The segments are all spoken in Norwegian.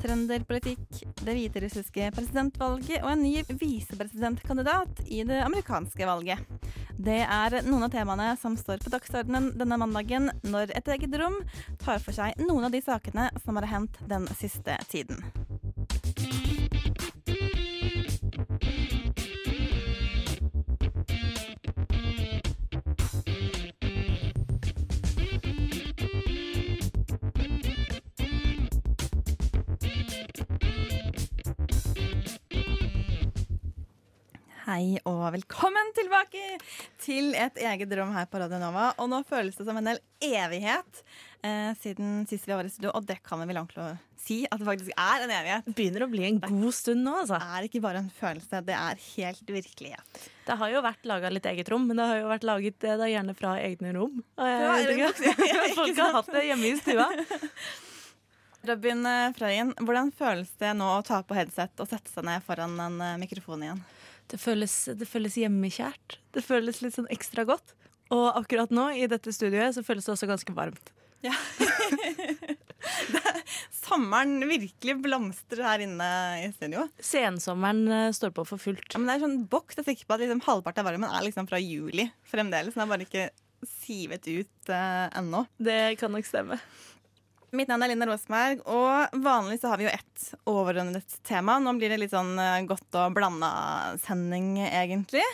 Trønderpolitikk, det hviterussiske presidentvalget og en ny visepresidentkandidat i det amerikanske valget. Det er noen av temaene som står på dagsordenen denne mandagen når Et eget rom tar for seg noen av de sakene som har hendt den siste tiden. Hei og velkommen tilbake til et eget rom her på Radio Nova. Og nå føles det som en del evighet eh, siden sist vi var i studio, og det kan vi vel ordentlig si at det faktisk er en evighet. begynner å bli en god stund nå, altså. Det er ikke bare en følelse, det er helt virkelighet. Det har jo vært laga litt eget rom, men det har jo vært laget det da gjerne fra egne rom. Jeg bokser, Folk har hatt det hjemme i stua. Robin eh, Frøyen, hvordan føles det nå å ta på headset og sette seg ned foran en eh, mikrofon igjen? Det føles, det føles hjemmekjært. Det føles litt sånn ekstra godt. Og akkurat nå, i dette studioet, så føles det også ganske varmt. Ja. det, sommeren virkelig blomstrer her inne i studio. Sensommeren eh, står på for fullt. Ja, men det er sånn boks. Jeg er sikker på at liksom halvparten av varmen er liksom fra juli fremdeles. Den er bare ikke sivet ut uh, ennå. Det kan nok stemme. Mitt navn er Linda Rosberg, og vanlig så har vi jo ett overordnet tema. Nå blir det litt sånn eh, godt og blanda sending, egentlig.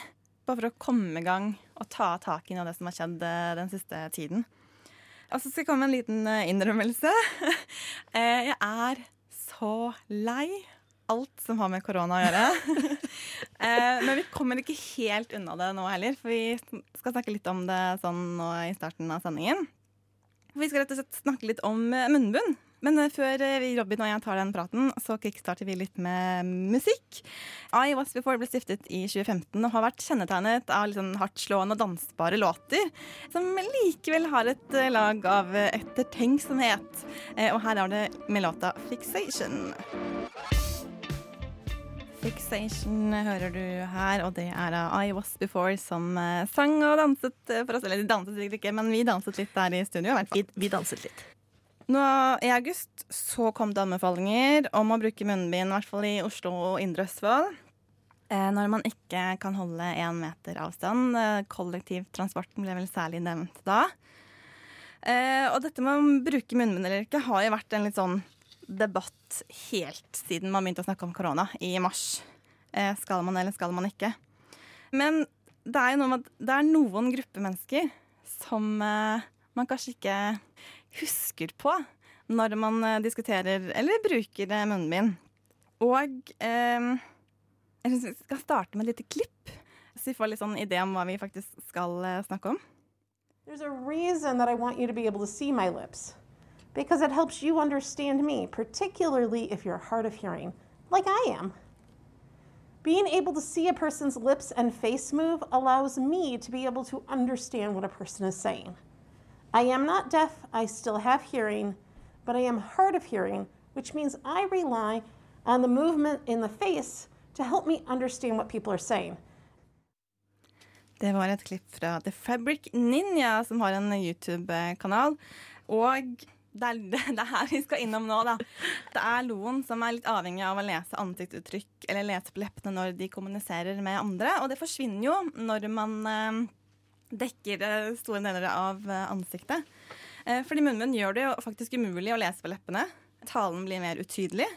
Bare for å komme i gang og ta tak i noe av det som har skjedd eh, den siste tiden. Og så skal jeg komme med en liten eh, innrømmelse. Jeg er så lei alt som har med korona å gjøre. Men vi kommer ikke helt unna det nå heller, for vi skal snakke litt om det sånn nå i starten av sendingen. Vi skal rett og slett snakke litt om eh, munnbunn. Men eh, før eh, vi, Robin og jeg tar den praten, så kickstarter vi litt med musikk. I Was Before ble stiftet i 2015 og har vært kjennetegnet av litt sånn hardtslående og dansbare låter, som likevel har et lag av ettertenksomhet. Og her er det med låta 'Fixation'. Fixation hører du her, og det er av I Was Before som eh, sang og danset eh, for oss. Eller de danset sikkert ikke, men vi danset litt der i studio. i hvert fall. Vi, vi danset litt. Nå I august så kom det anbefalinger om å bruke munnbind, i hvert fall i Oslo og Indre Østfold. Eh, når man ikke kan holde én meter avstand. Kollektivtransporten ble vel særlig nevnt da. Og dette med å bruke munnbind eller ikke har jo vært en litt sånn debatt helt siden man begynte å snakke om korona i mars. Eh, skal man eller skal man ikke? Men det er noe det er noen grupper mennesker som eh, man kanskje ikke husker på når man eh, diskuterer eller bruker munnbind. Og eh, jeg synes vi skal starte med et lite klipp, så vi får litt sånn idé om hva vi faktisk skal snakke om. There's a reason that I want you to be able to see my lips. Because it helps you understand me, particularly if you're hard of hearing, like I am. Being able to see a person's lips and face move allows me to be able to understand what a person is saying. I am not deaf, I still have hearing, but I am hard of hearing, which means I rely on the movement in the face to help me understand what people are saying. Det var et klipp fra The Fabric Ninja, som har en YouTube-kanal. Og det er det er her vi skal innom nå, da. Det er loen som er litt avhengig av å lese ansiktsuttrykk eller lese på leppene når de kommuniserer med andre, og det forsvinner jo når man eh, dekker eh, store deler av eh, ansiktet. Eh, fordi munnbind gjør det jo faktisk umulig å lese på leppene. Talen blir mer utydelig.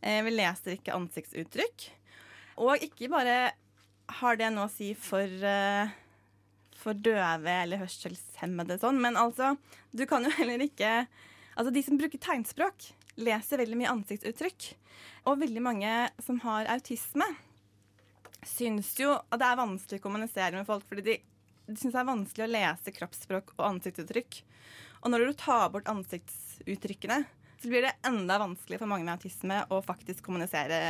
Eh, vi leser ikke ansiktsuttrykk. Og ikke bare har det noe å si for, eh, for døve eller hørselshemmede sånn, men altså, du kan jo heller ikke Altså, de som bruker tegnspråk, leser veldig mye ansiktsuttrykk. Og veldig mange som har autisme, syns jo at det er vanskelig å kommunisere med folk, fordi de, de syns det er vanskelig å lese kroppsspråk og ansiktsuttrykk. Og når du tar bort ansiktsuttrykkene, så blir det enda vanskelig for mange med autisme å faktisk kommunisere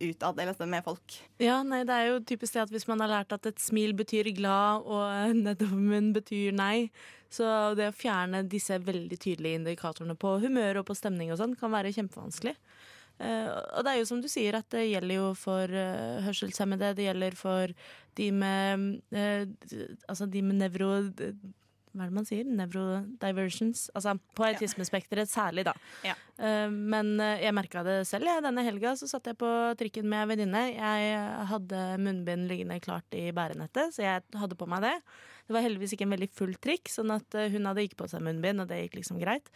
utad, eller altså med folk. Ja, nei, det er jo typisk det at hvis man har lært at et smil betyr glad, og nedovermunn betyr nei, så det å fjerne disse veldig tydelige indikatorene på humør og på stemning og sånn, kan være kjempevanskelig. Eh, og det er jo som du sier, at det gjelder jo for eh, hørselshemmede, det gjelder for de med eh, Altså de med nevro... Hva er det man sier? Nevrodiversions. Altså på autismespekteret særlig, da. Ja. Eh, Men eh, jeg merka det selv. Denne helga så satt jeg på trikken med ei venninne. Jeg hadde munnbind liggende klart i bærenettet, så jeg hadde på meg det. Det var heldigvis ikke en veldig full trikk, sånn at eh, hun hadde ikke på seg munnbind, og det gikk liksom greit.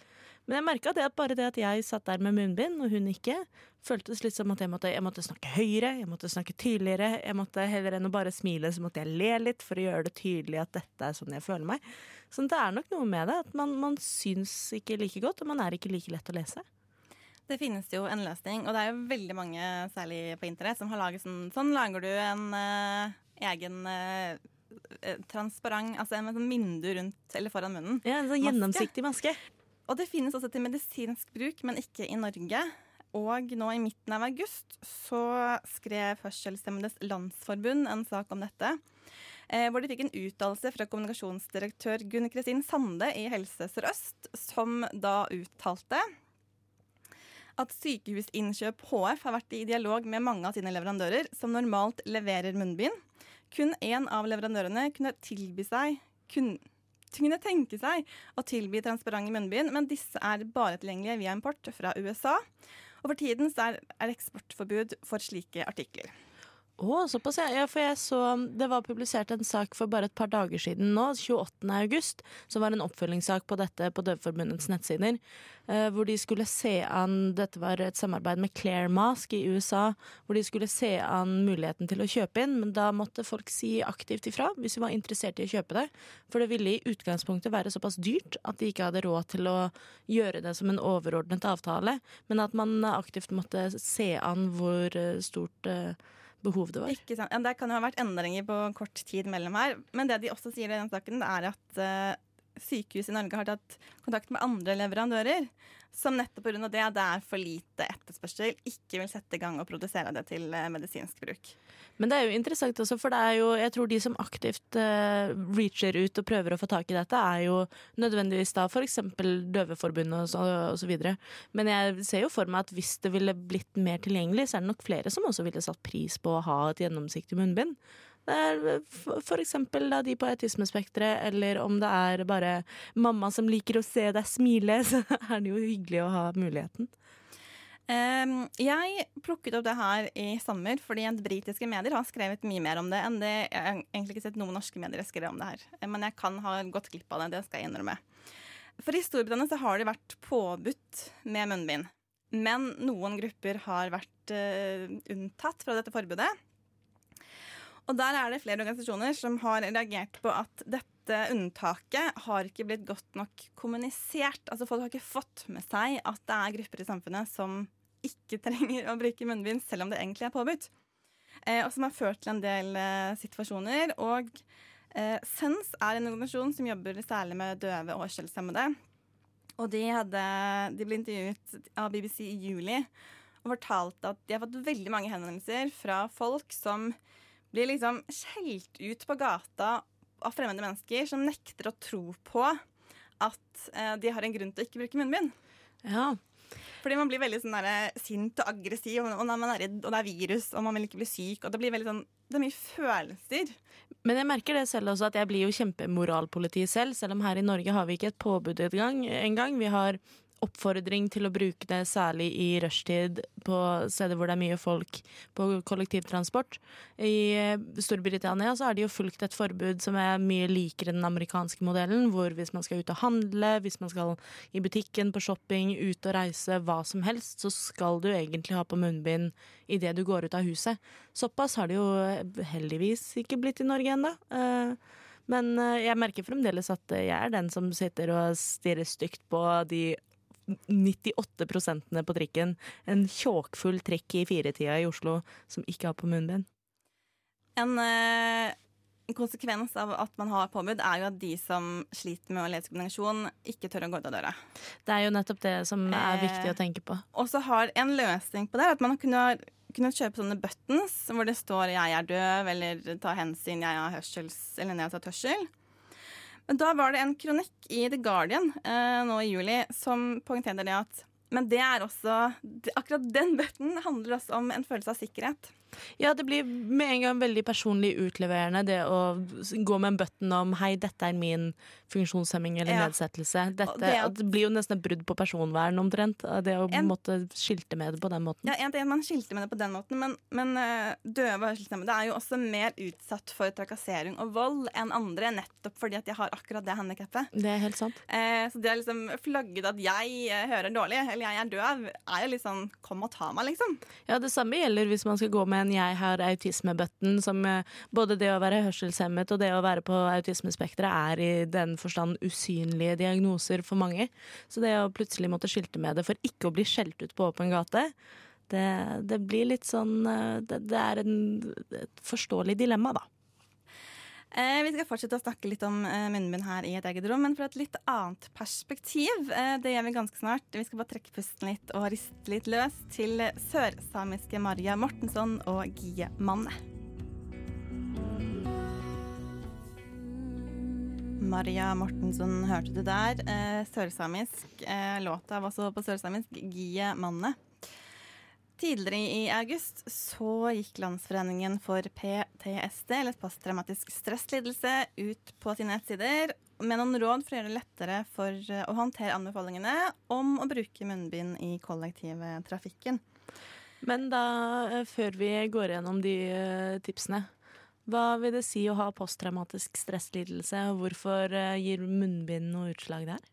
Men jeg merka at bare det at jeg satt der med munnbind, og hun ikke, føltes litt som at jeg måtte, jeg måtte snakke høyere, jeg måtte snakke tydeligere. Jeg måtte Heller enn å bare smile, så måtte jeg le litt for å gjøre det tydelig at dette er sånn jeg føler meg. Så det er nok noe med det, at man, man syns ikke like godt, og man er ikke like lett å lese. Det finnes jo en løsning, og det er jo veldig mange, særlig på internett, som har laget sånn Sånn lager du en uh, egen eh, transparent, altså en med sånn vindu rundt eller foran munnen. Ja, En sånn gjennomsiktig maske. Og det finnes også til medisinsk bruk, men ikke i Norge. Og nå i midten av august så skrev Hørselshemmedes Landsforbund en sak om dette. Eh, hvor de fikk en uttalelse fra kommunikasjonsdirektør Gunn Kristin Sande i Helse Sør-Øst, som da uttalte at Sykehusinnkjøp HF har vært i dialog med mange av sine leverandører som normalt leverer munnbind. Kun én av leverandørene kunne tilby seg kun, kunne tenke seg å tilby transparente munnbind, men disse er bare tilgjengelige via import fra USA. Og for tiden er er eksportforbud for slike artikler. Å, såpass, ja. ja. For jeg så det var publisert en sak for bare et par dager siden nå, 28. august, som var en oppfølgingssak på dette på Døveforbundets nettsider. eh, hvor de skulle se an Dette var et samarbeid med Claire Mask i USA. Hvor de skulle se an muligheten til å kjøpe inn, men da måtte folk si aktivt ifra hvis de var interessert i å kjøpe det. For det ville i utgangspunktet være såpass dyrt at de ikke hadde råd til å gjøre det som en overordnet avtale, men at man aktivt måtte se an hvor eh, stort eh, behov det var. Ikke sant? Det kan jo ha vært endringer på kort tid mellom her. Men det de også sier i den saken, det er at eh, sykehus i Norge har tatt kontakt med andre leverandører. Som nettopp pga. det det er for lite etterspørsel, ikke vil sette i gang og produsere det til eh, medisinsk bruk. Men det er jo interessant også, for det er jo, jeg tror de som aktivt uh, reacher ut og prøver å få tak i dette, er jo nødvendigvis da f.eks. Døveforbundet og så, og så videre. Men jeg ser jo for meg at hvis det ville blitt mer tilgjengelig, så er det nok flere som også ville satt pris på å ha et gjennomsiktig munnbind. For da de på autismespekteret, eller om det er bare mamma som liker å se deg smile, så er det jo hyggelig å ha muligheten. Um, jeg plukket opp det her i sommer fordi britiske medier har skrevet mye mer om det enn det jeg har egentlig ikke sett noen norske medier skrive om det her. Men jeg kan ha gått glipp av det, det skal jeg innrømme. For i Storbritannia så har det vært påbudt med munnbind. Men noen grupper har vært uh, unntatt fra dette forbudet. Og der er det flere organisasjoner som har reagert på at dette unntaket har ikke blitt godt nok kommunisert. Altså Folk har ikke fått med seg at det er grupper i samfunnet som ikke trenger å bruke munnbind, selv om det egentlig er påbudt. Eh, og som har ført til en del eh, situasjoner. Og eh, SENS er en organisasjon som jobber særlig med døve og hørselshemmede. Og de, hadde, de ble intervjuet av BBC i juli og fortalte at de har fått veldig mange henvendelser fra folk som blir liksom skjelt ut på gata av fremmede mennesker som nekter å tro på at eh, de har en grunn til å ikke bruke munnbind. Ja, Fordi man blir veldig sånn der, sint og aggressiv, og, og man er redd, og det er virus, og man vil ikke bli syk. og Det blir veldig sånn, det er mye følelser. Men jeg merker det selv også, at jeg blir jo kjempemoralpoliti selv. Selv om her i Norge har vi ikke et påbud engang. engang. Vi har oppfordring til å bruke det særlig i rushtid på steder hvor det er mye folk på kollektivtransport. I eh, Storbritannia så er det jo fulgt et forbud som er mye likere den amerikanske modellen, hvor hvis man skal ut og handle, hvis man skal i butikken, på shopping, ut og reise, hva som helst, så skal du egentlig ha på munnbind idet du går ut av huset. Såpass har det jo eh, heldigvis ikke blitt i Norge ennå. Eh, Men jeg merker fremdeles at jeg er den som sitter og stirrer stygt på de 98 prosentene på trikken. En tjåkfull trikk i firetida i Oslo som ikke har på munnbind. En, eh, en konsekvens av at man har påbud, er jo at de som sliter med å lese kommunikasjon, ikke tør å gå ut av døra. Det er jo nettopp det som er Eh, viktig å tenke på. Og så har en løsning på det at man kunne, kunne kjøpe sånne buttons hvor det står 'jeg er døv' eller 'ta hensyn, jeg har hørsels' eller 'nedsatt hørsel'. Men da var det en kronikk i The Guardian eh, nå i juli som poengterte det at men det er også Akkurat den bøtten handler også om en følelse av sikkerhet. Ja, det blir med en gang veldig personlig utleverende det å gå med en button om 'hei, dette er min funksjonshemming eller Ja. nedsettelse'. Dette, det at- det blir jo nesten et brudd på personvern omtrent, det å En- måtte skilte med det på den måten. Ja, en at Man skilte med det på den måten, men, men eh, døve og hørselshemmede er jo også mer utsatt for trakassering og vold enn andre, nettopp fordi at jeg har akkurat det handikappet. Det er helt sant. Eh, så det er liksom flagget at jeg eh, hører dårlig, eller jeg er døv, er jo litt sånn kom og ta meg, liksom. Ja, Det samme gjelder hvis man skal gå med en 'jeg har autisme'-button, som eh, både det å være hørselshemmet og det å være på autismespekteret er i den forstand usynlige diagnoser for mange. Så det å plutselig måtte skilte med det for ikke å bli skjelt ut på åpen gate, det, det blir litt sånn eh, Det, det er en, et forståelig dilemma, da. Eh, vi skal fortsette å snakke litt om eh, munnbind her i et eget rom, men fra et litt annet perspektiv. Eh, det gjør vi ganske snart. Vi skal bare trekke pusten litt og riste litt løs til sørsamiske Maria Mortensson og Gie Manne. Maria Mortensson hørte du der. Eh, sørsamisk. Låta var også på sørsamisk. Gie Manne. Tidligere i august så gikk Landsforeningen for PTSD, eller posttraumatisk stresslidelse, ut på sine nettsider med noen råd for å gjøre det lettere for eh, å håndtere anbefalingene om å bruke munnbind i kollektivtrafikken. Men da, eh, før vi går gjennom de eh, tipsene, hva vil det si å ha posttraumatisk stresslidelse, og hvorfor gir munnbind noe utslag der?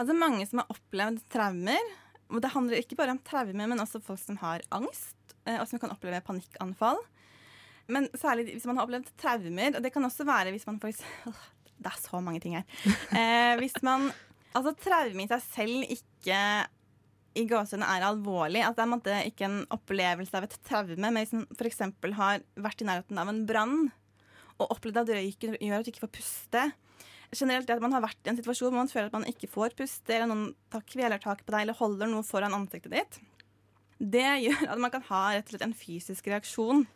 Altså mange som har opplevd traumer, og det handler ikke bare om traume, men også folk som har angst, eh, og som kan oppleve panikkanfall. Men særlig hvis man har opplevd traumer, og det kan også være hvis man faktisk Det er så mange ting her. Eh, hvis man Altså, traume i seg selv ikke i gåsehudene er alvorlig. Altså, det er ikke en opplevelse av et traume, men hvis man f.eks. har vært i nærheten av en brann og opplevd at røyken gjør at du ikke får puste. Generelt det at man har vært i en situasjon hvor man føler at man ikke får puste, eller noen tar kvelertak på deg eller holder noe foran ansiktet ditt. Det gjør at man kan ha rett og slett en fysisk reaksjon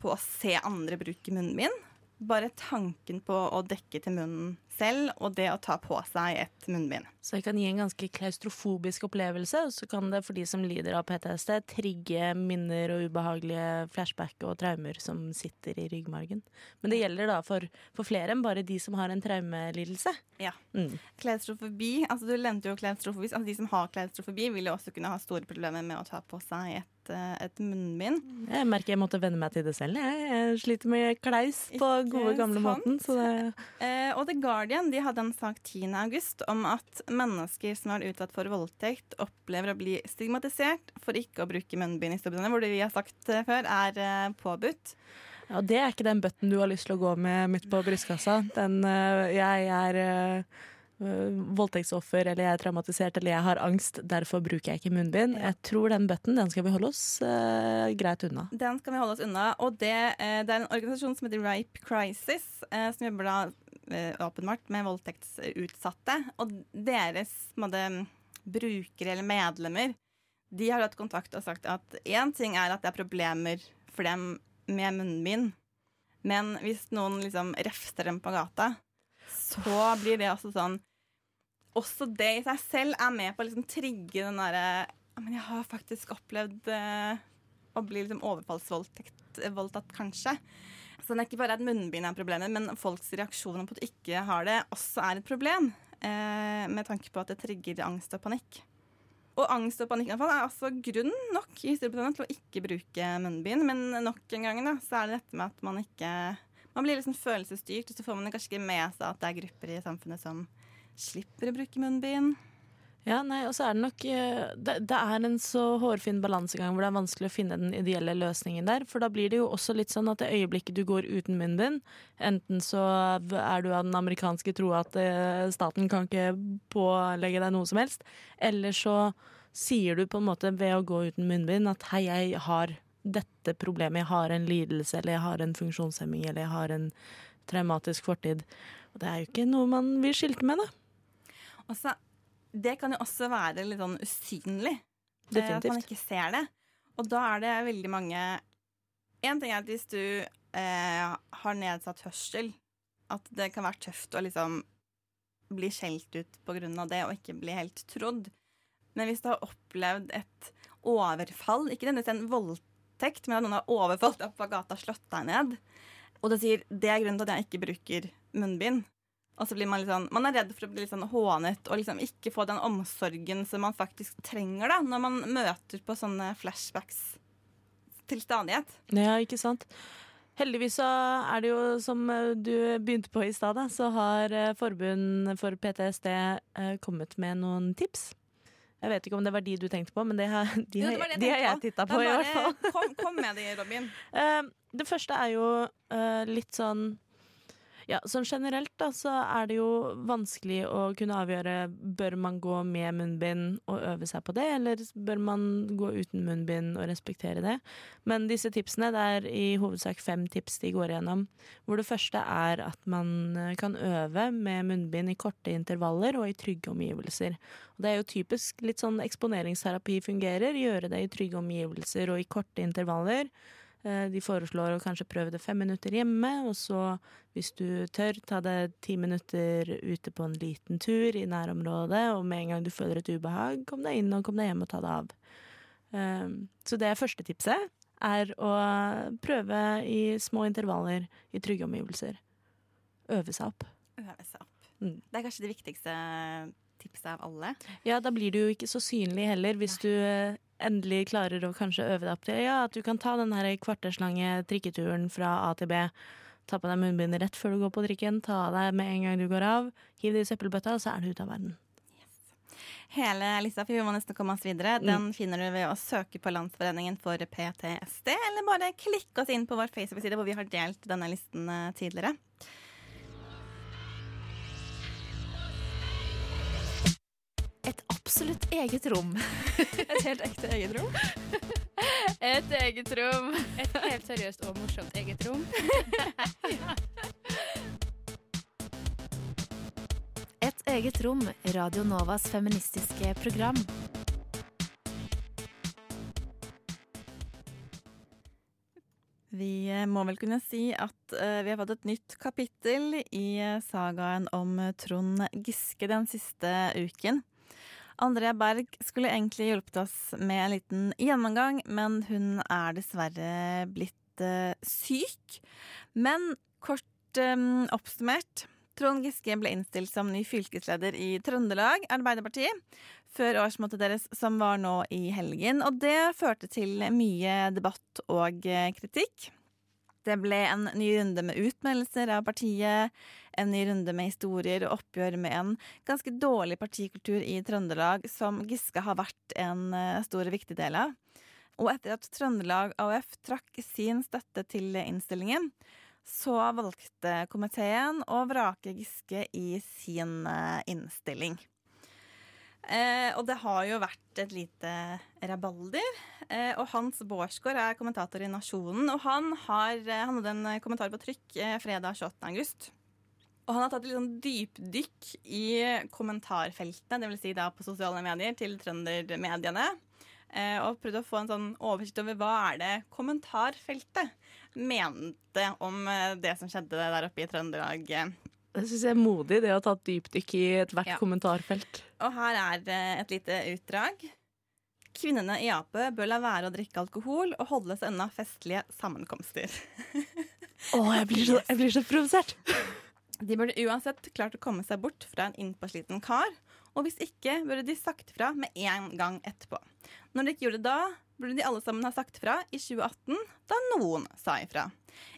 på å se andre bruke munnbind. Bare tanken på å dekke til munnen selv, og det å ta på seg et munnbind. Så det kan gi en ganske klaustrofobisk opplevelse, og så kan det for de som lider av PTSD, trigge minner og ubehagelige flashback og traumer som sitter i ryggmargen. Men det gjelder da for, for flere enn bare de som har en traumelidelse. Ja. Mm. Klaustrofobi, altså du nevnte jo klaustrofobi, altså de som har klaustrofobi vil jo også kunne ha store problemer med å ta på seg et, eh, et munnbind. Jeg merker jeg måtte venne meg til det selv. Jeg, jeg sliter med klaus på Ikke gode, gamle sant? måten. Så det, Eh, og The Guardian de hadde en sak 10. august om at mennesker som er utsatt for voldtekt, opplever å bli stigmatisert for ikke å bruke munnbind i Storbritannia, hvor det vi har sagt eh, før er eh, påbudt. ja, det er ikke den button du har lyst til å gå med midt på brystkassa. Den øh, jeg er voldtektsoffer, eller jeg er traumatisert, eller jeg har angst, derfor bruker jeg ikke munnbind. Jeg tror den button den skal vi holde oss øh, greit unna. Den skal vi holde oss unna. Og det, eh, det er en organisasjon som heter Rape Crisis, eh, som jobber da eh, åpenbart med voldtektsutsatte. Og deres måtte, brukere eller medlemmer de har hatt kontakt og sagt at én ting er at det er problemer for dem med munnbind, men hvis noen liksom refser dem på gata, så blir det også sånn Også det i seg selv er med på å liksom trigge den derre Men jeg har faktisk opplevd eh, å blir liksom overfallsvoldtatt, kanskje. Så det er ikke bare at munnbind er problemet, men folks reaksjoner på at de ikke har det, også er et problem. Eh, med tanke på at det trigger angst og panikk. Og angst og panikkanfall er altså grunn nok i Storbritannia til å ikke bruke munnbind. Men nok en gang da, så er det dette med at man ikke Man blir liksom følelsesstyrt, og så får man kanskje ikke med seg at det er grupper i samfunnet som slipper å bruke munnbind. Ja, nei, og så er det nok øh, det, det er en så hårfin balansegang hvor det er vanskelig å finne den ideelle løsningen der. For da blir det jo også litt sånn at det øyeblikket du går uten munnbind, enten så er du av den amerikanske tro at øh, staten kan ikke pålegge deg noe som helst, eller så sier du på en måte ved å gå uten munnbind at hei, jeg har dette problemet, jeg har en lidelse, eller jeg har en funksjonshemming, eller jeg har en traumatisk fortid. Og det er jo ikke noe man vil skilte med, da. Også, det kan jo også være litt sånn usynlig. Definitivt. At man ikke ser det. Og da er det veldig mange En ting er at hvis du eh, har nedsatt hørsel, at det kan være tøft å liksom bli skjelt ut på grunn av det og ikke bli helt trodd. Men hvis du har opplevd et overfall, ikke nødvendigvis en voldtekt, men at noen har overfalt deg på gata og slått deg ned, og det sier det er grunnen til at jeg ikke bruker munnbind, og så blir man litt sånn Man er redd for å bli litt sånn hånet og liksom ikke få den omsorgen som man faktisk trenger da, når man møter på sånne flashbacks til stadighet. Ja, ikke sant. Heldigvis så er det jo, som eh, du begynte på i stad, så har eh, Forbund for PTSD eh, kommet med noen tips. Jeg vet ikke om det var de du tenkte på, men det har, de Jo, det det jeg de har jeg på. titta på, i hvert fall. Kom, kom med det, Robin. Det første er jo litt sånn Ja, sånn generelt da, så er det jo vanskelig å kunne avgjøre Bør man gå med munnbind og øve seg på det, eller bør man gå uten munnbind og respektere det? Men disse tipsene, det er i hovedsak fem tips de går igjennom. Hvor det første er at man eh, kan øve med munnbind i korte intervaller og i trygge omgivelser. Og det er jo typisk litt sånn eksponeringsterapi fungerer. Gjøre det i trygge omgivelser og i korte intervaller. Eh, De foreslår å kanskje prøve det fem minutter hjemme, og så, hvis du tør, ta det ti minutter ute på en liten tur i nærområdet, og med en gang du føler et ubehag, kom deg inn og kom deg hjem og ta det av. Eh, Så det første tipset, er å prøve i små intervaller i trygge omgivelser. Øve seg opp. Øve seg opp. Mm. Det er kanskje det viktigste tipset av alle. Ja, da blir du jo ikke så synlig heller, hvis du eh, endelig klarer å kanskje øve deg opp til ja, at du kan ta den her kvarterslange trikketuren fra A til B. Ta på deg munnbindet rett før du går på trikken, ta av deg med en gang du går av, hiv det i søppelbøtta, og så er du ute av verden. Hele lista, for må nesten komme oss videre, Mm. den finner du ved å søke på Landsforeningen for PTSD, eller bare klikke oss inn på vår Facebook-side hvor vi har delt denne listen eh, tidligere. Absolutt eget rom. Et helt ekte eget rom. Et eget rom. Et helt seriøst og morsomt eget rom. Et eget rom, Radio Novas feministiske program. Vi eh, må vel kunne si at eh, vi har fått et nytt kapittel i eh, sagaen om Trond Giske den siste uken. Andrea Berg skulle egentlig hjulpet oss med en liten gjennomgang, men hun er dessverre blitt uh, syk. Men kort um, oppsummert. Trond Giske ble innstilt som ny fylkesleder i Trøndelag Arbeiderparti før årsmøtet deres, som var nå i helgen. Og det førte til mye debatt og eh, kritikk. Det ble en ny runde med utmeldelser av partiet, en ny runde med historier og oppgjør med en ganske dårlig partikultur i Trøndelag, som Giske har vært en eh, stor og viktig del av. Og etter at Trøndelag AUF trakk sin støtte til innstillingen, så valgte komiteen å vrake Giske i sin eh, innstilling. Eh, og det har jo vært et lite rabalder. Eh, og Hans Bårdsgaard er kommentator i Nasjonen, og han, har, eh, han hadde en kommentar på trykk eh, fredag 28. august. Og han har tatt et sånn dypdykk i kommentarfeltene, dvs. Si da på sosiale medier, til trøndermediene. Eh, og prøvd å få en sånn oversikt over hva er det kommentarfeltet mente om eh, det som skjedde der oppe i Trøndelag. eh, Det syns jeg er modig, det å ta et dypdykk i ethvert Ja. kommentarfelt. Og her er eh, et lite utdrag. Kvinnene i Ap bør la være å drikke alkohol og holde seg unna festlige sammenkomster. Å, jeg blir så, jeg blir så provosert! De burde uansett klart å komme seg bort fra en innpåsliten kar, og hvis ikke burde de sagt fra med en gang etterpå. Når de ikke gjorde det da, burde de alle sammen ha sagt fra i 2018, da noen sa ifra.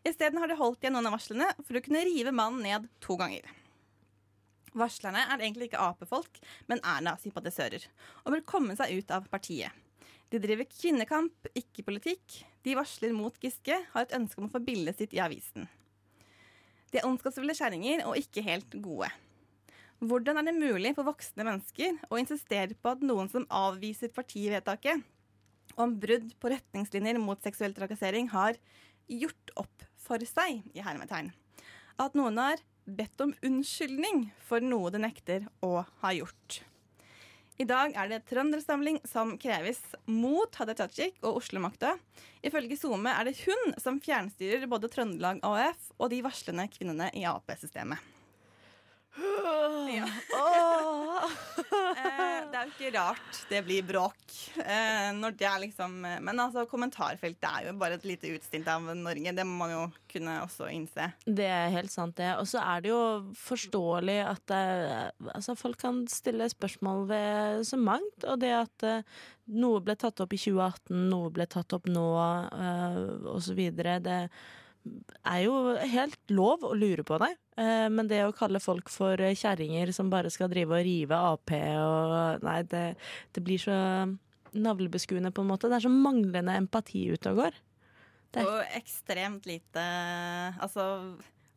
Isteden har de holdt igjen noen av varslene for å kunne rive mannen ned to ganger. Varslerne er egentlig ikke Ap-folk, men Erna-sympatisører, og vil komme seg ut av partiet. De driver kvinnekamp, ikke politikk. De varsler mot Giske, har et ønske om å få bildet sitt i avisen. De er ondskapsfulle kjerringer og ikke helt gode. Hvordan er det mulig for voksne mennesker å insistere på at noen som avviser partivedtaket, om brudd på retningslinjer mot seksuell trakassering har gjort opp for seg, i hermetegn. At noen har bedt om unnskyldning for noe de nekter å ha gjort. I dag er det trøndersamling som kreves mot Hadia Tajik og Oslo-makta. Ifølge SoMe er det hun som fjernstyrer både Trøndelag AUF og de varslende kvinnene i Ap-systemet. Ja. Eh, det er jo ikke rart det blir bråk. Eh, når det er liksom Men altså, kommentarfeltet er jo bare et lite utstint av Norge. Det må man jo kunne også innse. Det er helt sant, det. Og så er det jo forståelig at det, altså, folk kan stille spørsmål ved så mangt. Og det at eh, noe ble tatt opp i 2018, noe ble tatt opp nå, osv. Det er jo helt lov å lure på det. Eh, men det å kalle folk for kjerringer som bare skal drive og rive Ap og Nei, det, det blir så navlebeskuende, på en måte. Det er så manglende empati ute og går. Det. Og ekstremt lite Altså,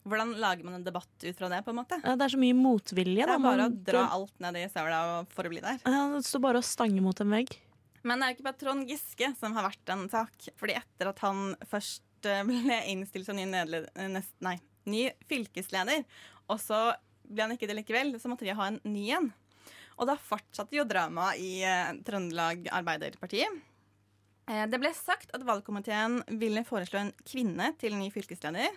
hvordan lager man en debatt ut fra det, på en måte? Ja, det er så mye motvilje. Det er bare Man- å dra alt ned i søla og- for å bli der. Ja, det står bare å stange mot en vegg. Men det er jo ikke bare Trond Giske som har vært en sak. Fordi etter at han først eh, ble innstilt som ny, eh, nest, nei, ny fylkesleder, og så ble han ikke det likevel, så måtte de ha en ny en. Og da fortsatte jo dramaet i eh, Trøndelag Arbeiderparti. Eh, det ble sagt at valgkomiteen ville foreslå en kvinne til ny fylkesleder.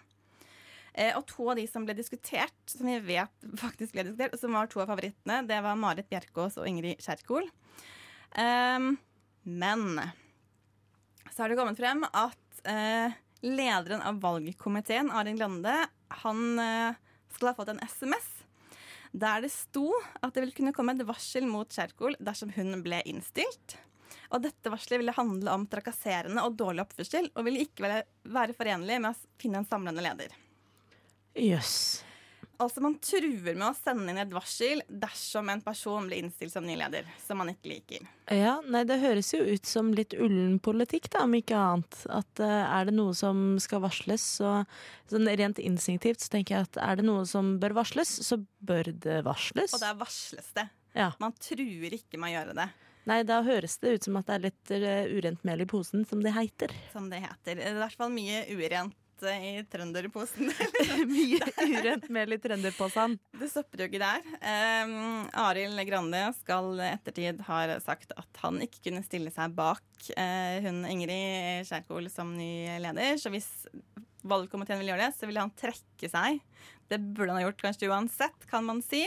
Eh, og to av de som ble diskutert, som vi vet faktisk ble diskutert, som var to av favorittene, det var Marit Bjerkås og Ingrid Kjerkol. Ehm, men så har det kommet frem at lederen av valgkomiteen, Arin Lande, han eh, skal ha fått en SMS der det sto at det ville kunne komme et varsel mot Kjerkol dersom hun ble innstilt. Og dette varselet ville handle om trakasserende og dårlig oppførsel, og ville ikke være, forenlig med å finne en samlende leder. Jøss. Altså Man truer med å sende inn et varsel dersom en person blir innstilt som ny leder, som man ikke liker. Ja, nei, det høres jo ut som litt ullen politikk, da, om ikke annet. At uh, er det noe som skal varsles, så sånn rent instinktivt så tenker jeg at er det noe som bør varsles, så bør det varsles. Og da varsles det. Ja. Man truer ikke med å gjøre det, Nei, da høres det ut som at det er litt eh, urent mel i posen, som det heter. som det heter. Det er i hvert fall mye urent eh, i trønderposen. Mye urent mel i trønderposen. Det stopper jo ikke der. Um, Arild Grande skal ettertid har sagt at han ikke kunne stille seg bak eh, hun Ingrid Kjerkol som ny leder. Så hvis valgkomiteen vil gjøre det, så ville han trekke seg. Det burde han ha gjort kanskje uansett, kan man si.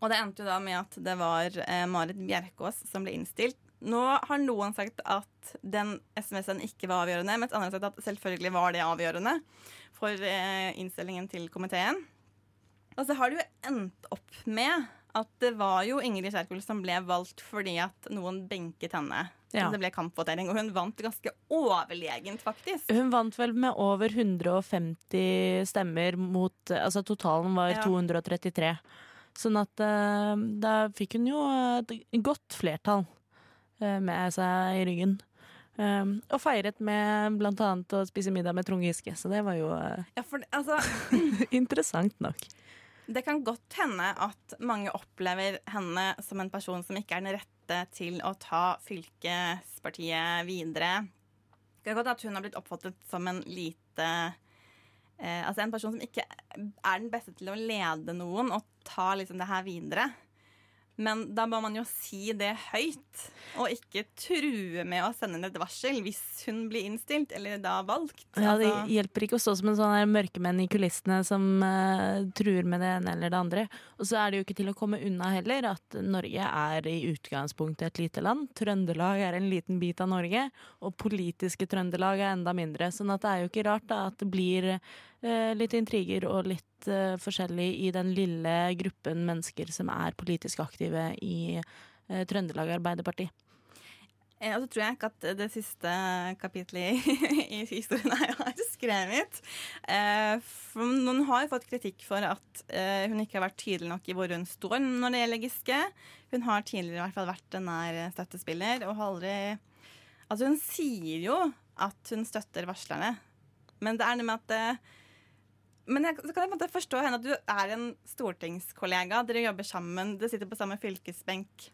Og det endte jo da med at det var eh, Marit Bjerkås som ble innstilt. Nå har noen sagt at den SMS-en ikke var avgjørende, mens andre har sett at selvfølgelig var det avgjørende for eh, innstillingen til komiteen. Og så har det jo endt opp med at det var jo Ingrid Kjerkol som ble valgt fordi at noen benket henne. Ja. Det ble kampvotering, og hun vant ganske overlegent, faktisk. Hun vant vel med over 150 stemmer mot Altså totalen var Ja. 233. Sånn at eh, da fikk hun jo et godt flertall eh, med seg i ryggen. Um, og feiret med annet å spise middag med Trond Giske, så det var jo uh, Ja, for altså, interessant nok. Det kan godt hende at mange opplever henne som en person som ikke er den rette til å ta fylkespartiet videre. Det kan godt at hun har blitt oppfattet som en lite uh, Altså en person som ikke er den beste til å lede noen og ta liksom det her videre. Men da må man jo si det høyt, og ikke true med å sende inn et varsel hvis hun blir innstilt, eller da valgt. Ja, Det Altså- hjelper ikke å stå som en sånn mørkemenn i kulissene som uh, truer med det ene eller det andre. Og så er det jo ikke til å komme unna heller at Norge er i utgangspunktet et lite land. Trøndelag er en liten bit av Norge, og politiske Trøndelag er enda mindre. Sånn at det er jo ikke rart da at det blir uh, litt intriger og litt eh, forskjellig i den lille gruppen mennesker som er politisk aktive i uh, Trøndelag Arbeiderparti. Eh, Og så tror jeg ikke at det siste kapitlet i, historien jeg har skrevet Noen har fått kritikk for at hun ikke har vært tydelig nok i hvor hun står når det gjelder Giske. Hun har tidligere i hvert fall vært en nær støttespiller og har aldri Altså, hun sier jo at hun støtter varslerne, men det er noe med at men jeg, så kan jeg på en måte forstå henne at du er en stortingskollega. Dere jobber sammen, dere sitter på samme fylkesbenk.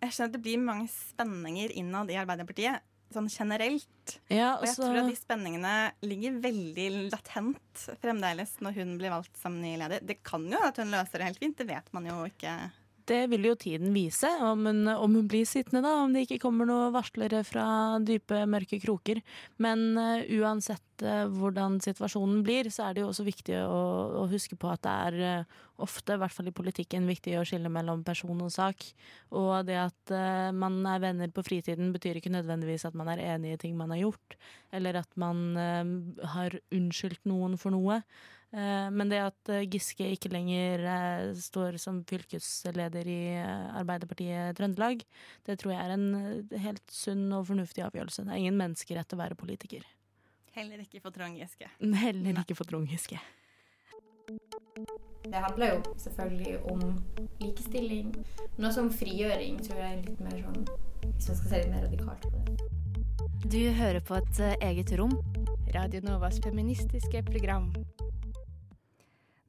Jeg skjønner at det blir mange spenninger innad i Arbeiderpartiet. sånn generelt. Ja, Og jeg altså- tror at de spenningene ligger veldig latent fremdeles når hun blir valgt som ny leder. Det kan jo at hun løser det helt fint, det vet man jo ikke. Det vil jo tiden vise, om hun, om hun blir sittende, da. Om det ikke kommer noen varslere fra dype, mørke kroker. Men uh, uansett uh, hvordan situasjonen blir, så er det jo også viktig å, å huske på at det er uh, ofte, i hvert fall i politikken, viktig å skille mellom person og sak. Og det at man er venner på fritiden, betyr ikke nødvendigvis at man er enig i ting man har gjort, eller at man har unnskyldt noen for noe. Men det at Giske ikke lenger står som fylkesleder i Arbeiderpartiet Trøndelag, det tror jeg er en helt sunn og fornuftig avgjørelse. Det er ingen menneskerett å være politiker. Heller ikke for Trond Giske. Heller ikke for Trond Giske. Det handler jo selvfølgelig om likestilling, Noe som frigjøring, tror jeg er litt mer sånn Hvis man skal se litt mer radikalt på det. Du hører på et eget rom. Radio Novas feministiske program.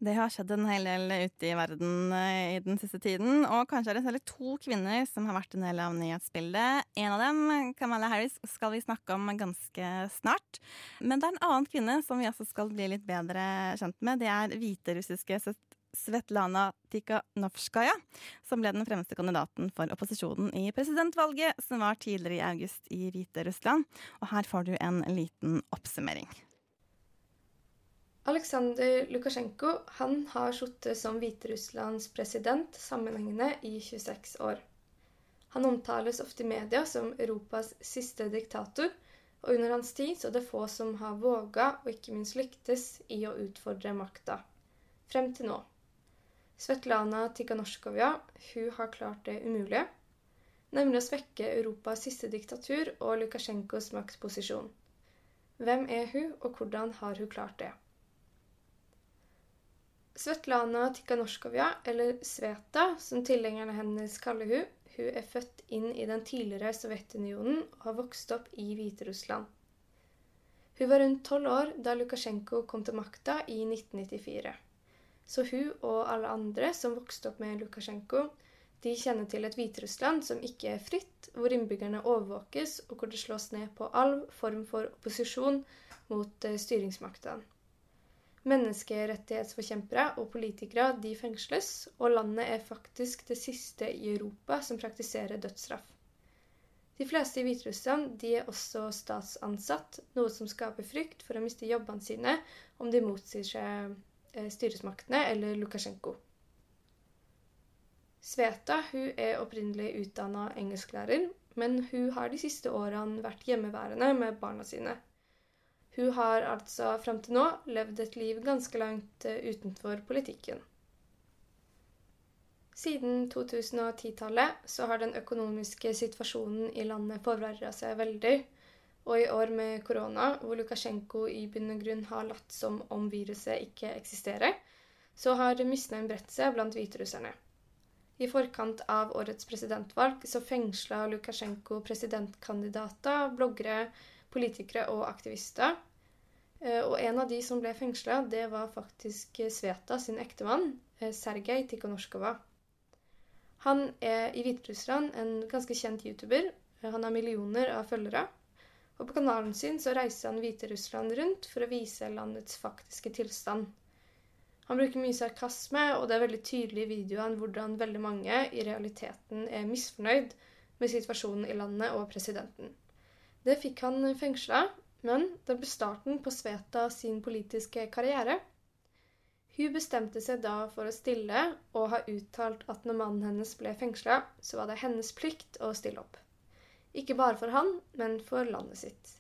Det har skjedd en hel del ute i verden i den siste tiden. Og kanskje er det særlig to kvinner som har vært en del av nyhetsbildet. En av dem, Kamala Harris, skal vi snakke om ganske snart. Men det er en annen kvinne som vi også skal bli litt bedre kjent med. Det er hviterussiske Svetlana Tikhanovskaja, som ble den fremste kandidaten for opposisjonen i presidentvalget som var tidligere i august i Hviterussland. Og her får du en liten oppsummering. Aleksandr Lukasjenko han har sittet som Hviterusslands president sammenhengende i 26 år. Han omtales ofte i media som Europas siste diktator, og under hans tid så er det få som har våga og ikke minst lyktes i å utfordre makta. Frem til nå. Svetlana Tikhanovskaja hun har klart det umulige, nemlig å svekke Europas siste diktatur og Lukasjenkos maktposisjon. Hvem er hun, og hvordan har hun klart det? Svetlana Tikhanovskaja, eller Sveta, som tilhengerne hennes kaller hun, hun er født inn i den tidligere Sovjetunionen og har vokst opp i Hviterussland. Hun var rundt tolv år da Lukasjenko kom til makta i 1994. Så hun og alle andre som vokste opp med Lukasjenko, de kjenner til et Hviterussland som ikke er fritt, hvor innbyggerne overvåkes, og hvor det slås ned på all form for opposisjon mot styringsmaktene. Menneskerettighetsforkjempere og politikere de fengsles, og landet er faktisk det siste i Europa som praktiserer dødsstraff. De fleste i Hviterussland de er også statsansatt, noe som skaper frykt for å miste jobbene sine om de motsier seg styresmaktene eller Lukasjenko. Sveta hun er opprinnelig utdanna engelsklærer, men hun har de siste årene vært hjemmeværende med barna sine. Hun har altså fram til nå levd et liv ganske langt utenfor politikken. Siden 2010-tallet så har den økonomiske situasjonen i landet forverra seg veldig. Og i år med korona, hvor Lukasjenko i bunn og grunn har latt som om viruset ikke eksisterer, så har misnøyen bredt seg blant hviterusserne. I forkant av årets presidentvalg så fengsla Lukasjenko presidentkandidater, bloggere, politikere og aktivister. Og en av de som ble fengsla, det var faktisk Sveta sin ektemann, Sergej Tikhonorskova. Han er i Hviterussland en ganske kjent youtuber. Han har millioner av følgere. Og på kanalen sin så reiser han Hviterussland rundt for å vise landets faktiske tilstand. Han bruker mye sarkasme, og det er veldig tydelig i videoene hvordan veldig mange i realiteten er misfornøyd med situasjonen i landet og presidenten. Det fikk han fengsla, men det ble starten på Sveta sin politiske karriere. Hun bestemte seg da for å stille, og har uttalt at når mannen hennes ble fengsla, så var det hennes plikt å stille opp. Ikke bare for han, men for landet sitt.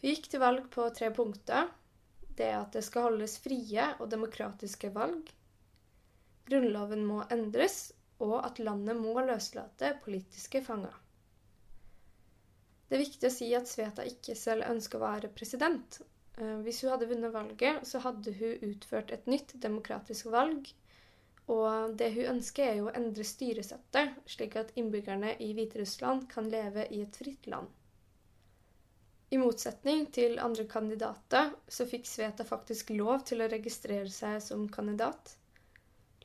Hun gikk til valg på tre punkter. Det at det skal holdes frie og demokratiske valg. Grunnloven må endres, og at landet må løslate politiske fanger. Det er viktig å si at Sveta ikke selv ønsker å være president. Hvis hun hadde vunnet valget, så hadde hun utført et nytt demokratisk valg. Og det hun ønsker, er jo å endre styresettet, slik at innbyggerne i Hviterussland kan leve i et fritt land. I motsetning til andre kandidater så fikk Sveta faktisk lov til å registrere seg som kandidat.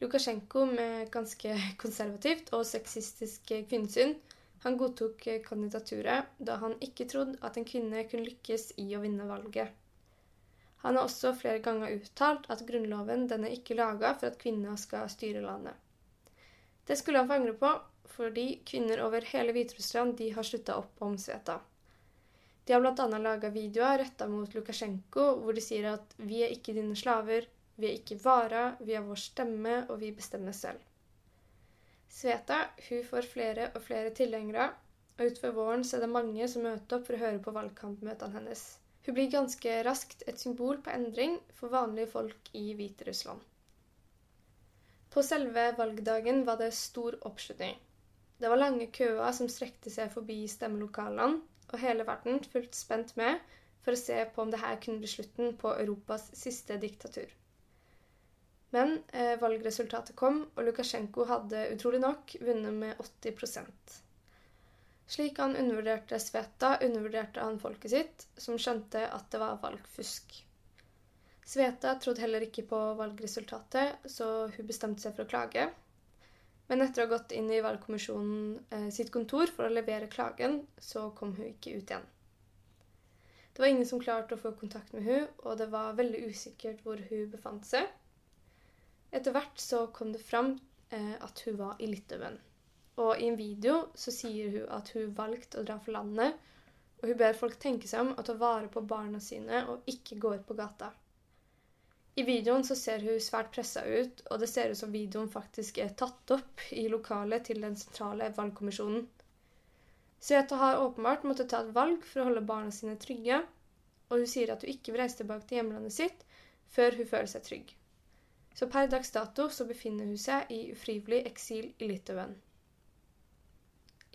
Lukasjenko med ganske konservativt og sexistisk kvinnesyn Han godtok eh, kandidaturet da han ikke trodde at en kvinne kunne lykkes i å vinne valget. Han har også flere ganger uttalt at grunnloven den er ikke laga for at kvinner skal styre landet. Det skulle han få angre på, fordi kvinner over hele Hviterussland de har slutta opp om Sveta. De har bl.a. laga videoer retta mot Lukasjenko hvor de sier at 'vi er ikke dine slaver', 'vi er ikke varer', 'vi har vår stemme, og vi bestemmer selv'. Sveta hun får flere og flere tilhengere, og utover våren så er det mange som møter opp for å høre på valgkampmøtene hennes. Hun blir ganske raskt et symbol på endring for vanlige folk i Hviterussland. På selve valgdagen var det stor oppslutning. Det var lange køer som strekte seg forbi stemmelokalene, og hele verden fulgte spent med for å se på om dette kunne bli slutten på Europas siste diktatur. Men eh, valgresultatet kom, og Lukasjenko hadde utrolig nok vunnet med 80 Slik han undervurderte Sveta, undervurderte han folket sitt, som skjønte at det var valgfusk. Sveta trodde heller ikke på valgresultatet, så hun bestemte seg for å klage. Men etter å ha gått inn i valgkommisjonen eh, sitt kontor for å levere klagen, så kom hun ikke ut igjen. Det var ingen som klarte å få kontakt med hun, og det var veldig usikkert hvor hun befant seg. Etter hvert så kom det fram eh, at hun var i Litauen. Og i en video så sier hun at hun valgte å dra for landet, og hun ber folk tenke seg om å ta vare på barna sine og ikke gå ut på gata. I videoen så ser hun svært pressa ut, og det ser ut som videoen faktisk er tatt opp i lokalet til den sentrale valgkommisjonen. Sveta har åpenbart måttet ta et valg for å holde barna sine trygge, og hun sier at hun ikke vil reise tilbake til hjemlandet sitt før hun føler seg trygg. Så per dags dato så befinner hun seg i ufrivillig eksil i Litauen.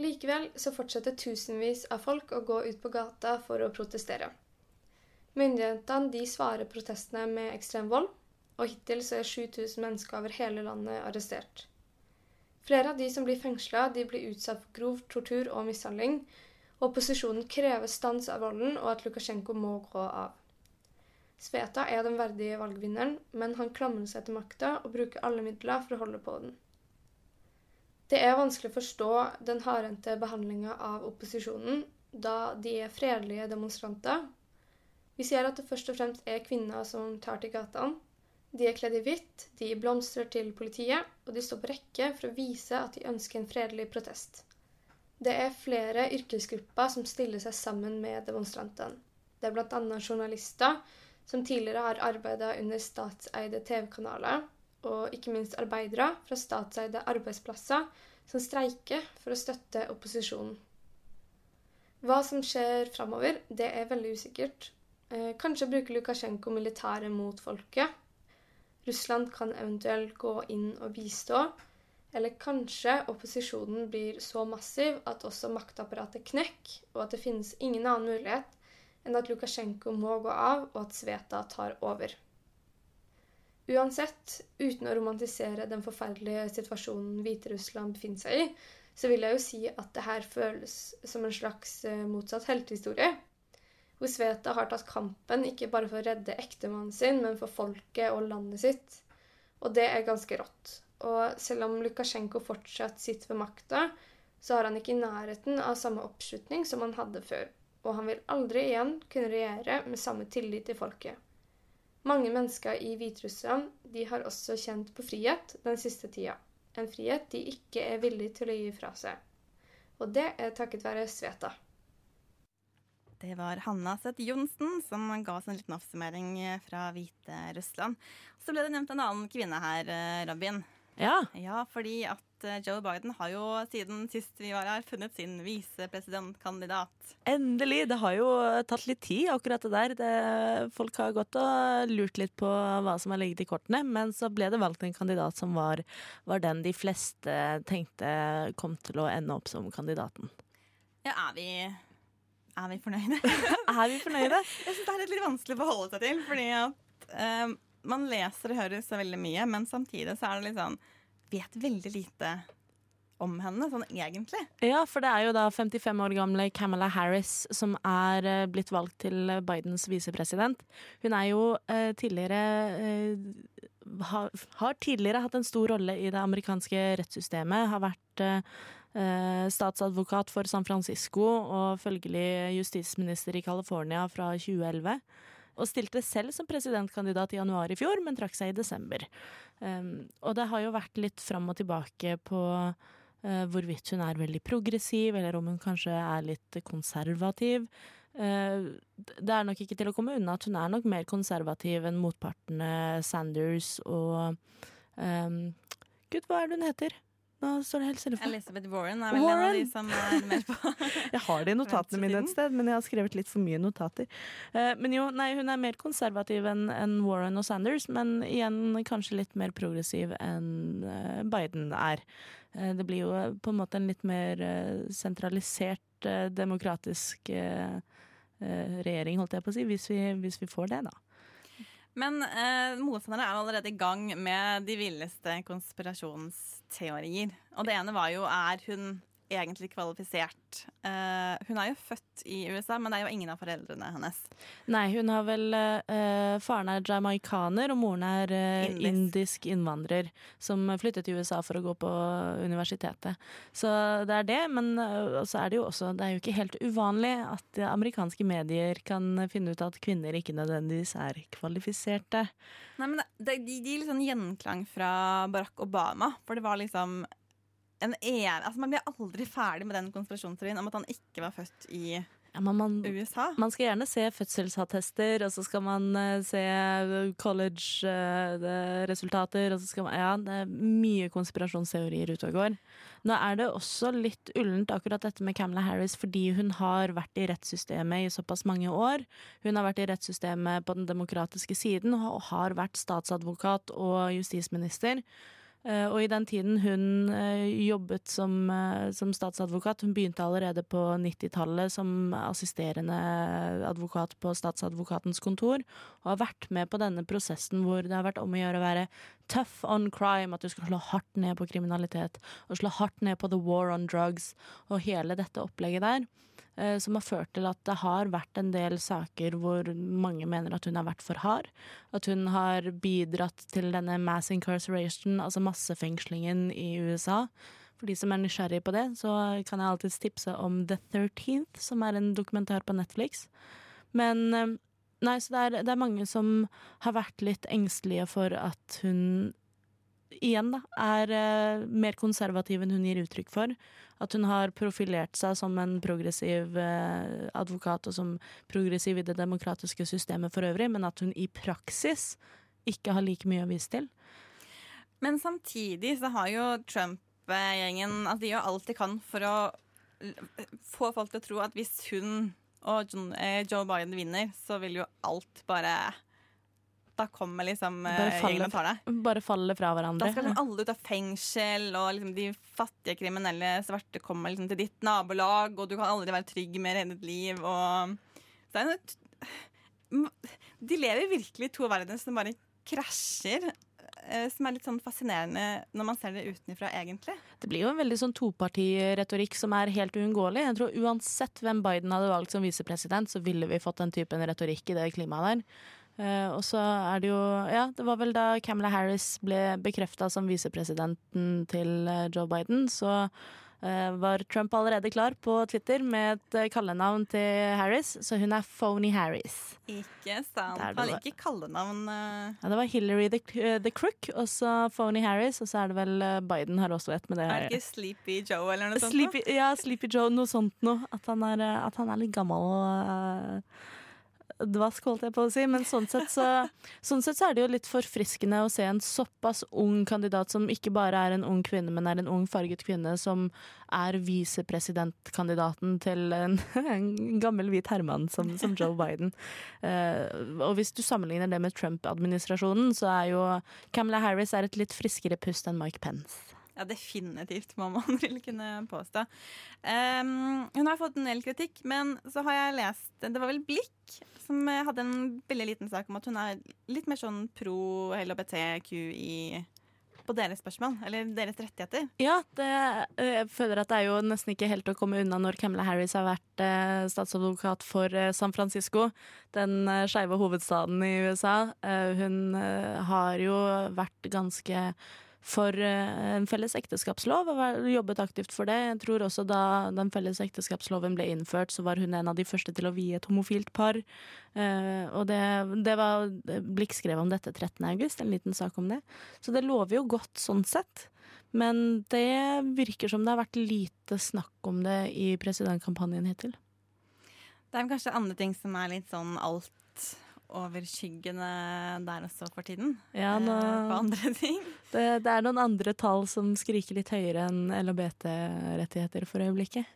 Likevel så fortsetter tusenvis av folk å gå ut på gata for å protestere. Myndighetene de svarer protestene med ekstrem vold, og hittil så er 7000 mennesker over hele landet arrestert. Flere av de som blir fengsla, blir utsatt for grov tortur og mishandling, opposisjonen krever stans av volden og at Lukasjenko må gå av. Sveta er den verdige valgvinneren, men han klamrer seg til makta og bruker alle midler for å holde på den. Det er vanskelig å forstå den hardhendte behandlinga av opposisjonen, da de er fredelige demonstranter vi ser at det først og fremst er kvinner som tar til gatene. De er kledd i hvitt, de blomstrer til politiet, og de står på rekke for å vise at de ønsker en fredelig protest. Det er flere yrkesgrupper som stiller seg sammen med demonstrantene. Det er bl.a. journalister som tidligere har arbeida under statseide TV-kanaler, og ikke minst arbeidere fra statseide arbeidsplasser som streiker for å støtte opposisjonen. Hva som skjer framover, det er veldig usikkert, Eh, kanskje bruker Lukasjenko militæret mot folket. Russland kan eventuelt gå inn og bistå. Eller kanskje opposisjonen blir så massiv at også maktapparatet knekker, og at det finnes ingen annen mulighet enn at Lukasjenko må gå av, og at Sveta tar over. Uansett, uten å romantisere den forferdelige situasjonen Hviterussland befinner seg i, så vil jeg jo si at det her føles som en slags eh, motsatt heltehistorie hvor Sveta har tatt kampen ikke bare for å redde ektemannen sin, men for folket og landet sitt. Og det er ganske rått. Og selv om Lukasjenko fortsatt sitter ved makta, så har han ikke i nærheten av samme oppslutning som han hadde før. Og han vil aldri igjen kunne regjere med samme tillit til folket. Mange mennesker i Hviterussland de har også kjent på frihet den siste tida. En frihet de ikke er villige til å gi fra seg. Og det er takket være Sveta. Det var Hanna Seth Johnsen som ga oss en liten oppsummering fra Hviterussland. Så ble det nevnt en annen kvinne her, eh, Robin. Ja. ja, fordi at eh, Joe Biden har jo siden sist vi var her, funnet sin visepresidentkandidat. Endelig! Det har jo tatt litt tid, akkurat det der. Det, folk har gått og lurt litt på hva som har ligget i kortene, men så ble det valgt en kandidat som var, var den de fleste tenkte kom til å ende opp som kandidaten. Ja, er vi er vi fornøyde? er vi fornøyde? Jeg syns det er litt vanskelig å forholde seg til. Fordi at um, man leser og hører så veldig mye, men samtidig så er det litt sånn Vet veldig lite om henne, sånn egentlig. Ja, for det er jo da 55 år gamle Camilla Harris som er uh, blitt valgt til Bidens visepresident. Hun er jo eh, tidligere eh, har, har, tidligere hatt en stor rolle i det amerikanske rettssystemet. Har vært eh, statsadvokat for San Francisco og følgelig justisminister i California fra 2011. Og stilte selv som presidentkandidat i januar i fjor, men trakk seg i desember. Um, og det har jo vært litt fram og tilbake på uh, hvorvidt hun er veldig progressiv, eller om hun kanskje er litt konservativ. Uh, det er nok ikke til å komme unna at hun er nok mer konservativ enn motpartene Sanders og um, Gud, hva er det hun heter? Nå står det helt stille for meg. Elizabeth Warren er vel Warren. en av de som er mer på Jeg har det i notatene mine et sted, men jeg har skrevet litt for mye notater. Eh, men jo, nei, hun er mer konservativ enn Warren og Sanders, men igjen kanskje litt mer progressiv enn eh, Biden er. Eh, det blir jo på en måte en litt mer sentralisert, demokratisk regjering, holdt jeg på å si, hvis vi, hvis vi får det, da. Men eh, motstanderne er allerede i gang med de villeste konspirasjonsteorier. Og det ene var jo er hun egentlig kvalifisert. Uh, hun er jo født i USA, men det er jo ingen av foreldrene hennes. Nei, hun har vel uh, Faren er jamaikaner, og moren er uh, Indisk. innvandrer som flyttet til USA for å gå på universitetet. Så det er det, men så er det jo også Det er jo ikke helt uvanlig at amerikanske medier kan finne ut at kvinner ikke nødvendigvis er kvalifiserte. Nei, men det, De de gir litt sånn gjenklang fra Barack Obama, for det var liksom en en, altså Man blir aldri ferdig med den konspirasjonsteorien om at han ikke var født i Ja, man, USA. man skal gjerne se fødselsattester, og så skal man uh, se college-resultater, og så skal man Ja, det er mye konspirasjonsteorier ute og går. Nå er det også litt ullent akkurat dette med Camilla Harris, fordi hun har vært i rettssystemet i såpass mange år. Hun har vært i rettssystemet på den demokratiske siden og har vært statsadvokat og justisminister. Eh, og i den tiden hun eh, jobbet som, eh, som statsadvokat, hun begynte allerede på 90-tallet som assisterende advokat på statsadvokatens kontor, og har vært med på denne prosessen hvor det har vært om å gjøre å være tough on crime, at du skal slå hardt ned på kriminalitet, og slå hardt ned på the war on drugs, og hele dette opplegget der. eh, Som har ført til at det har vært en del saker hvor mange mener at hun har vært for hard. At hun har bidratt til denne mass incarceration, altså massefengslingen i USA. For de som er nysgjerrig på det, så kan jeg alltids tipse om The 13th, som er en dokumentar på Netflix. Men eh, nei, så det er, det er mange som har vært litt engstelige for at hun igjen da, er eh, mer konservativ enn hun gir uttrykk for. At hun har profilert seg som en progressiv eh, advokat og som progressiv i det demokratiske systemet for øvrig, men at hun i praksis ikke har like mye å vise til. Men samtidig så har jo Trump-gjengen altså De gjør alt de kan for å få folk til å tro at hvis hun og John, eh, Joe Biden vinner, så vil jo alt bare Da kommer liksom eh, Bare faller-. Bare faller fra hverandre. Da skal liksom alle ut av fengsel, og liksom de fattige kriminelle svarte kommer liksom til ditt nabolag, og du kan aldri være trygg mer i ditt liv. Og så er det De lever virkelig i to verdener som bare krasjer. Eh, Som er litt sånn fascinerende når man ser det utenfra, egentlig. Det blir jo en veldig sånn topartiretorikk som er helt uunngåelig. Jeg tror uansett hvem Biden hadde valgt som visepresident, så ville vi fått den typen retorikk i det klimaet der. Eh, og så er det jo Ja, det var vel da Camilla Harris ble bekrefta som visepresidenten til eh, Joe Biden, så var Trump allerede klar på Twitter med et eh, kallenavn til Harris, så hun er Phony Harris. Ikke sant. Han liker kallenavn. eh. Ja, det var Hillary the, eh, the Crook, og så Phony Harris, og så er det vel eh, Biden har også et med det. Er det ikke Sleepy Joe eller noe sånt? Sleepy, ja, Sleepy Joe, noe sånt noe. At han er, eh, at han er litt gammel og uh, dvask, holdt jeg på å si. Men sånn sett, så, sånn sett så er det jo litt forfriskende å se en såpass ung kandidat som ikke bare er en ung kvinne, men er en ung farget kvinne som er visepresidentkandidaten til en, en gammel hvit herremann som, som Joe Biden. Uh, og hvis du sammenligner det med Trump-administrasjonen, så er jo Camilla Harris er et litt friskere pust enn Mike Pence. Ja, definitivt, må man vel kunne påstå. Um, hun har fått en del kritikk, men så har jeg lest Det var vel Blikk som eh, hadde en veldig liten sak om at hun er litt mer sånn pro LHBTQI på deres spørsmål, eller deres rettigheter. Ja, det, eh, jeg føler at det er jo nesten ikke helt å komme unna når Camilla Harris har vært eh, statsadvokat for eh, San Francisco, den eh, skeive hovedstaden i USA. Eh, hun har jo vært ganske for eh, en felles ekteskapslov og jobbet aktivt for det. Jeg tror også da den felles ekteskapsloven ble innført, så var hun en av de første til å vie et homofilt par. Eh, og det, det var Blikk skrev om dette 13. august, en liten sak om det. Så det lover jo godt sånn sett. Men det virker som det har vært lite snakk om det i presidentkampanjen hittil. Det er kanskje andre ting som er litt sånn altoverskyggende der også for tiden. Ja, eh, nå, På andre ting. det, det er noen andre tall som skriker litt høyere enn LHBT-rettigheter for øyeblikket.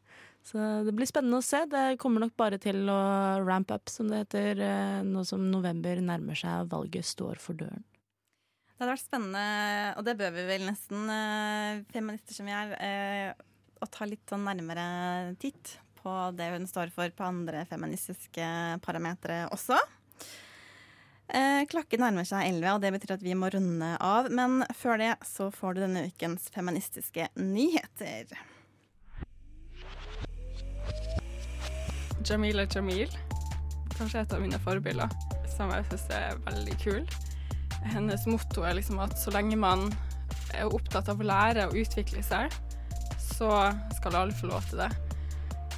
Så det blir spennende å se. Det kommer nok bare til å ramp up, som det heter, eh, nå som november nærmer seg og valget står for døren. Det hadde vært spennende, og det bør vi vel nesten, eh, feminister som vi er, å ta litt sånn nærmere titt på det hun står for på andre feministiske parametere også. Eh, klokken nærmer seg 11, og det betyr at vi må runde av. Men før det så får du denne ukens feministiske nyheter. Jamila Jamil. Kanskje et av mine forbilder, som jeg syns er veldig kul. Hennes motto er liksom at så lenge man er opptatt av å lære og utvikle seg, så skal alle få lov til det.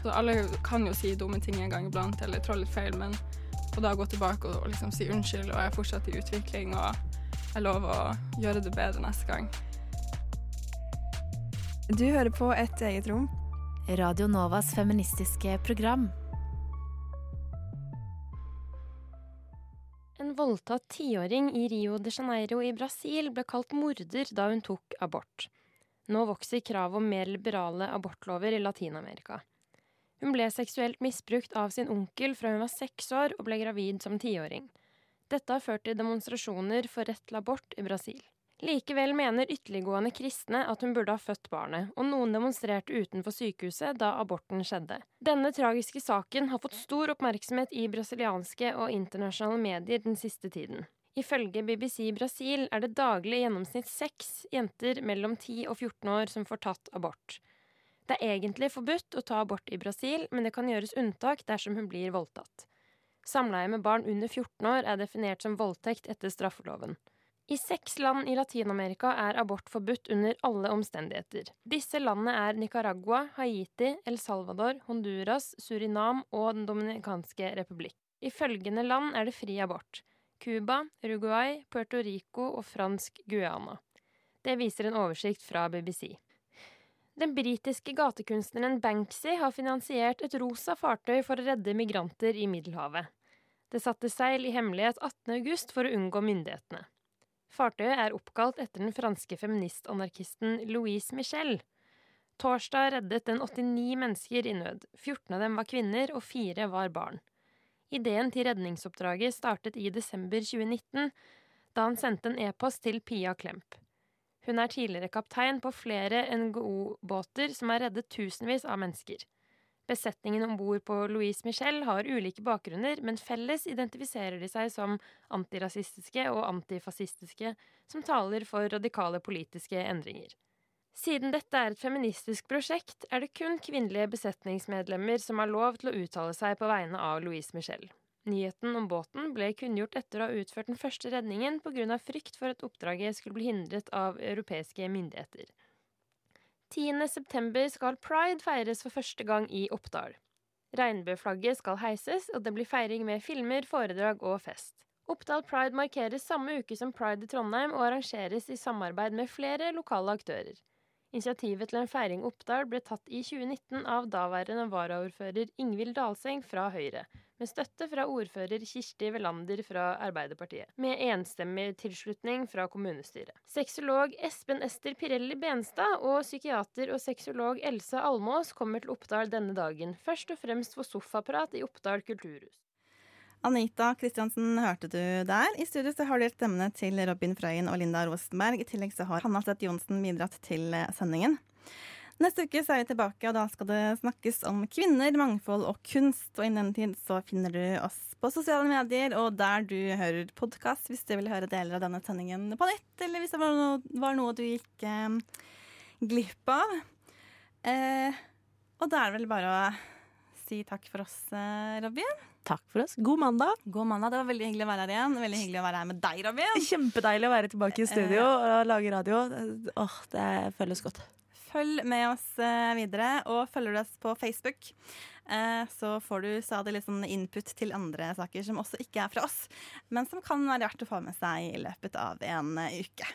Så alle kan jo si dumme ting en gang iblant, eller trå litt feil, men å da gå tilbake og, og liksom si unnskyld, og jeg er fortsatt i utvikling, og jeg lover å gjøre det bedre neste gang. Du hører på Et eget rom. Radio Novas feministiske program. En voldtatt tiåring i Rio de Janeiro i Brasil ble kalt morder da hun tok abort. Nå vokser kravet om mer liberale abortlover i Latin-Amerika. Hun ble seksuelt misbrukt av sin onkel fra hun var seks år og ble gravid som tiåring. Dette har ført til demonstrasjoner for rett til abort i Brasil. Likevel mener ytterliggående kristne at hun burde ha født barnet, og noen demonstrerte utenfor sykehuset da aborten skjedde. Denne tragiske saken har fått stor oppmerksomhet i brasilianske og internasjonale medier den siste tiden. Ifølge BBC Brasil er det daglig i gjennomsnitt seks jenter mellom 10 og 14 år som får tatt abort. Det er egentlig forbudt å ta abort i Brasil, men det kan gjøres unntak dersom hun blir voldtatt. Samleie med barn under 14 år er definert som voldtekt etter straffeloven. I seks land i Latin-Amerika er abort forbudt under alle omstendigheter. Disse landene er Nicaragua, Haiti, El Salvador, Honduras, Surinam og Den dominikanske republikk. I følgende land er det fri abort. Cuba, Uruguay, Puerto Rico og fransk Guyana. Det viser en oversikt fra BBC. Den britiske gatekunstneren Banksy har finansiert et rosa fartøy for å redde migranter i Middelhavet. Det satte seil i hemmelighet 18. august for å unngå myndighetene. Fartøyet er oppkalt etter den franske feministanarkisten Louise Michel. Torsdag reddet den 89 mennesker i nød. 14 av dem var kvinner, og fire var barn. Ideen til redningsoppdraget startet i desember 2019, da han sendte en e-post til Pia Klemp. Hun er tidligere kaptein på flere NGO-båter som har reddet tusenvis av mennesker. Besetningen om bord på Louise Michel har ulike bakgrunner, men felles identifiserer de seg som antirasistiske og antifascistiske, som taler for radikale politiske endringer. Siden dette er et feministisk prosjekt, er det kun kvinnelige besetningsmedlemmer som har lov til å uttale seg på vegne av Louise Michel. Nyheten om båten ble kunngjort etter å ha utført den første redningen pga. frykt for at oppdraget skulle bli hindret av europeiske myndigheter. 10. september skal pride feires for første gang i Oppdal. Regnbueflagget skal heises, og det blir feiring med filmer, foredrag og fest. Oppdal Pride markeres samme uke som Pride i Trondheim og arrangeres i samarbeid med flere lokale aktører. Initiativet til en feiring Oppdal ble tatt i 2019 av daværende varaordfører Ingvild Dalseng fra Høyre, med støtte fra ordfører Kirsti Velander fra Arbeiderpartiet, med enstemmig tilslutning fra kommunestyret. Sexolog Espen Ester Pirelli Benstad og psykiater og sexolog Else Almås kommer til Oppdal denne dagen, først og fremst for sofaprat i Oppdal kulturhus. Anita Kristiansen hørte du der. I studio så har dere stemmene til Robin Frøyen og Linda Rosenberg. I tillegg så har Hanna Stett Johnsen bidratt til eh, sendingen. Neste uke så er vi tilbake, og da skal det snakkes om kvinner, mangfold og kunst. Og innen den tid så finner du oss på sosiale medier og der du hører podkast, hvis du vil høre deler av denne sendingen på nytt, eller hvis det var noe, var noe du gikk eh, glipp av. Eh, og da er det vel bare å si takk for oss, eh, Robin. takk for oss. God mandag. God mandag. Det var veldig hyggelig å være her igjen. Veldig hyggelig å være her med deg, Robin. Kjempedeilig å være tilbake i studio og lage radio. Åh, det føles godt. Følg med oss eh, videre, og følger du oss på Facebook, eh, så får du stadig litt sånn input til andre saker som også ikke er fra oss, men som kan være verdt å få med seg i løpet av en eh, uke.